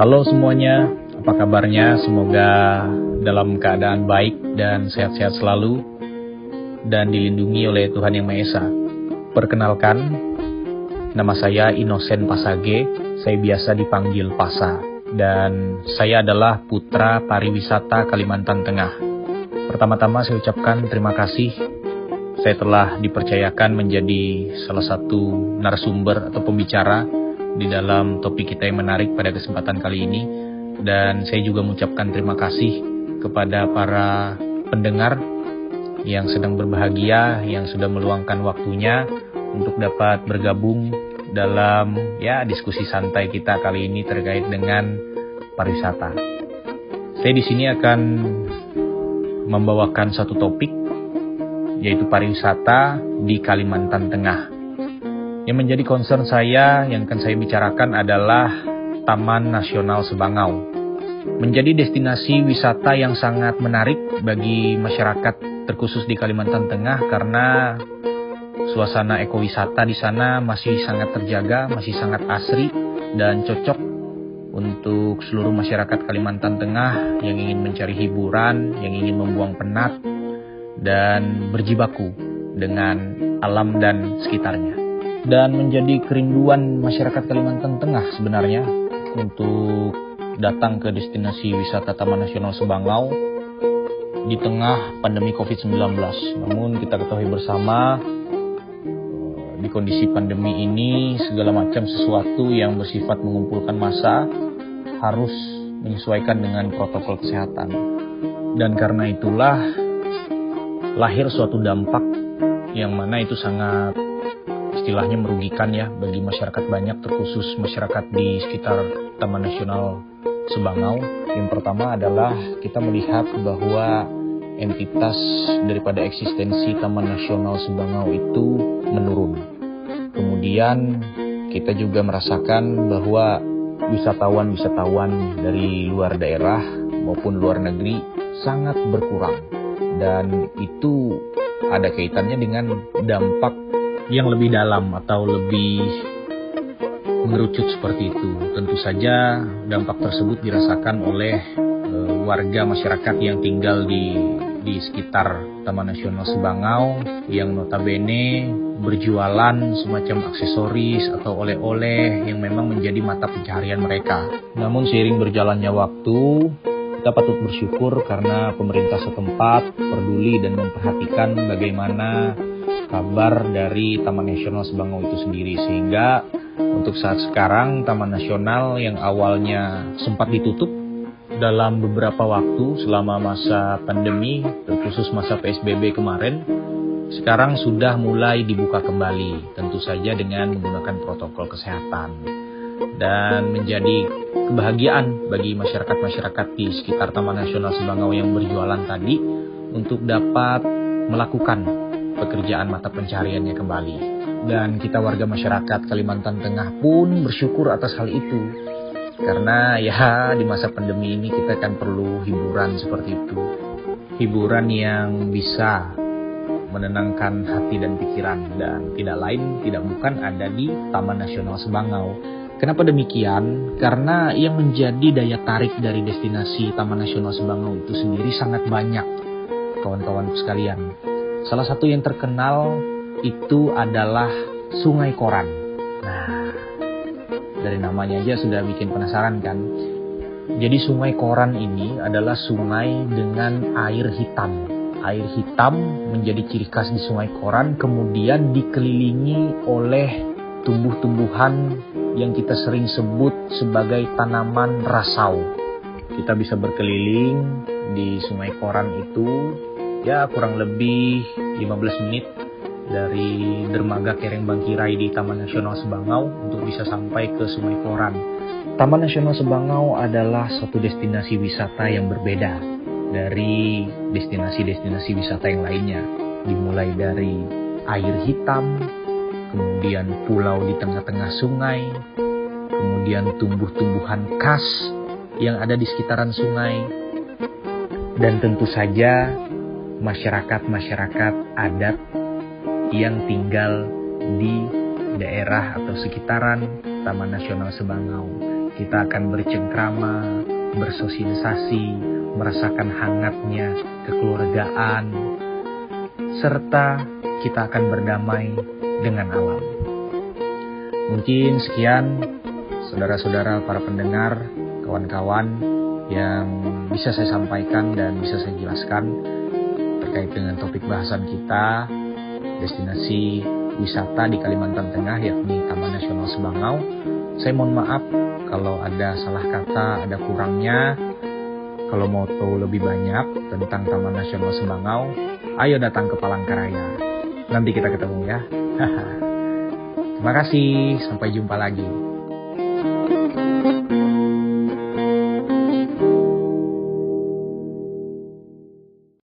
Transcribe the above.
Halo semuanya, apa kabarnya? Semoga dalam keadaan baik dan sehat-sehat selalu dan dilindungi oleh Tuhan Yang Maha Esa. Perkenalkan, nama saya Inosen Pasage, saya biasa dipanggil Pasa, dan saya adalah putra pariwisata Kalimantan Tengah. Pertama-tama saya ucapkan terima kasih saya telah dipercayakan menjadi salah satu narasumber atau pembicara di dalam topik kita yang menarik pada kesempatan kali ini. Dan saya juga mengucapkan terima kasih kepada para pendengar yang sedang berbahagia, yang sudah meluangkan waktunya untuk dapat bergabung dalam ya diskusi santai kita kali ini terkait dengan pariwisata. Saya di sini akan membawakan satu topik yaitu pariwisata di Kalimantan Tengah. Yang menjadi concern saya yang akan saya bicarakan adalah Taman Nasional Sebangau. Menjadi destinasi wisata yang sangat menarik bagi masyarakat terkhusus di Kalimantan Tengah karena suasana ekowisata di sana masih sangat terjaga, masih sangat asri dan cocok untuk seluruh masyarakat Kalimantan Tengah yang ingin mencari hiburan, yang ingin membuang penat, dan berjibaku dengan alam dan sekitarnya dan menjadi kerinduan masyarakat Kalimantan Tengah sebenarnya untuk datang ke destinasi wisata Taman Nasional Sebangau di tengah pandemi COVID-19. Namun kita ketahui bersama di kondisi pandemi ini segala macam sesuatu yang bersifat mengumpulkan massa harus menyesuaikan dengan protokol kesehatan. Dan karena itulah lahir suatu dampak yang mana itu sangat istilahnya merugikan ya bagi masyarakat banyak terkhusus masyarakat di sekitar Taman Nasional Sebangau. Yang pertama adalah kita melihat bahwa entitas daripada eksistensi Taman Nasional Sebangau itu menurun. Kemudian kita juga merasakan bahwa wisatawan-wisatawan dari luar daerah maupun luar negeri sangat berkurang dan itu ada kaitannya dengan dampak yang lebih dalam atau lebih mengerucut seperti itu. Tentu saja dampak tersebut dirasakan oleh e, warga masyarakat yang tinggal di di sekitar Taman Nasional Sebangau yang notabene berjualan semacam aksesoris atau oleh-oleh yang memang menjadi mata pencaharian mereka. Namun seiring berjalannya waktu, kita patut bersyukur karena pemerintah setempat peduli dan memperhatikan bagaimana kabar dari Taman Nasional Sebangau itu sendiri. Sehingga untuk saat sekarang Taman Nasional yang awalnya sempat ditutup dalam beberapa waktu selama masa pandemi terkhusus masa PSBB kemarin sekarang sudah mulai dibuka kembali tentu saja dengan menggunakan protokol kesehatan dan menjadi kebahagiaan bagi masyarakat-masyarakat di sekitar Taman Nasional Sebangau yang berjualan tadi untuk dapat melakukan pekerjaan mata pencariannya kembali. Dan kita warga masyarakat Kalimantan Tengah pun bersyukur atas hal itu. Karena ya di masa pandemi ini kita kan perlu hiburan seperti itu. Hiburan yang bisa menenangkan hati dan pikiran dan tidak lain tidak bukan ada di Taman Nasional Sebangau. Kenapa demikian? Karena yang menjadi daya tarik dari destinasi Taman Nasional Sebangau itu sendiri sangat banyak, kawan-kawan sekalian. Salah satu yang terkenal itu adalah Sungai Koran. Nah, dari namanya aja sudah bikin penasaran kan? Jadi Sungai Koran ini adalah sungai dengan air hitam. Air hitam menjadi ciri khas di Sungai Koran, kemudian dikelilingi oleh tumbuh-tumbuhan yang kita sering sebut sebagai tanaman rasau. Kita bisa berkeliling di Sungai Koran itu ya kurang lebih 15 menit dari dermaga Kereng Bangkirai di Taman Nasional Sebangau untuk bisa sampai ke Sungai Koran. Taman Nasional Sebangau adalah suatu destinasi wisata yang berbeda dari destinasi-destinasi wisata yang lainnya. Dimulai dari air hitam, kemudian pulau di tengah-tengah sungai, kemudian tumbuh-tumbuhan khas yang ada di sekitaran sungai, dan tentu saja masyarakat-masyarakat adat yang tinggal di daerah atau sekitaran Taman Nasional Sebangau kita akan bercengkrama, bersosialisasi, merasakan hangatnya kekeluargaan, serta kita akan berdamai dengan alam. Mungkin sekian saudara-saudara para pendengar, kawan-kawan yang bisa saya sampaikan dan bisa saya jelaskan terkait dengan topik bahasan kita destinasi wisata di Kalimantan Tengah yakni Taman Nasional Sebangau. Saya mohon maaf kalau ada salah kata, ada kurangnya. Kalau mau tahu lebih banyak tentang Taman Nasional Sebangau, ayo datang ke Palangkaraya. Nanti kita ketemu ya. Terima kasih, sampai jumpa lagi.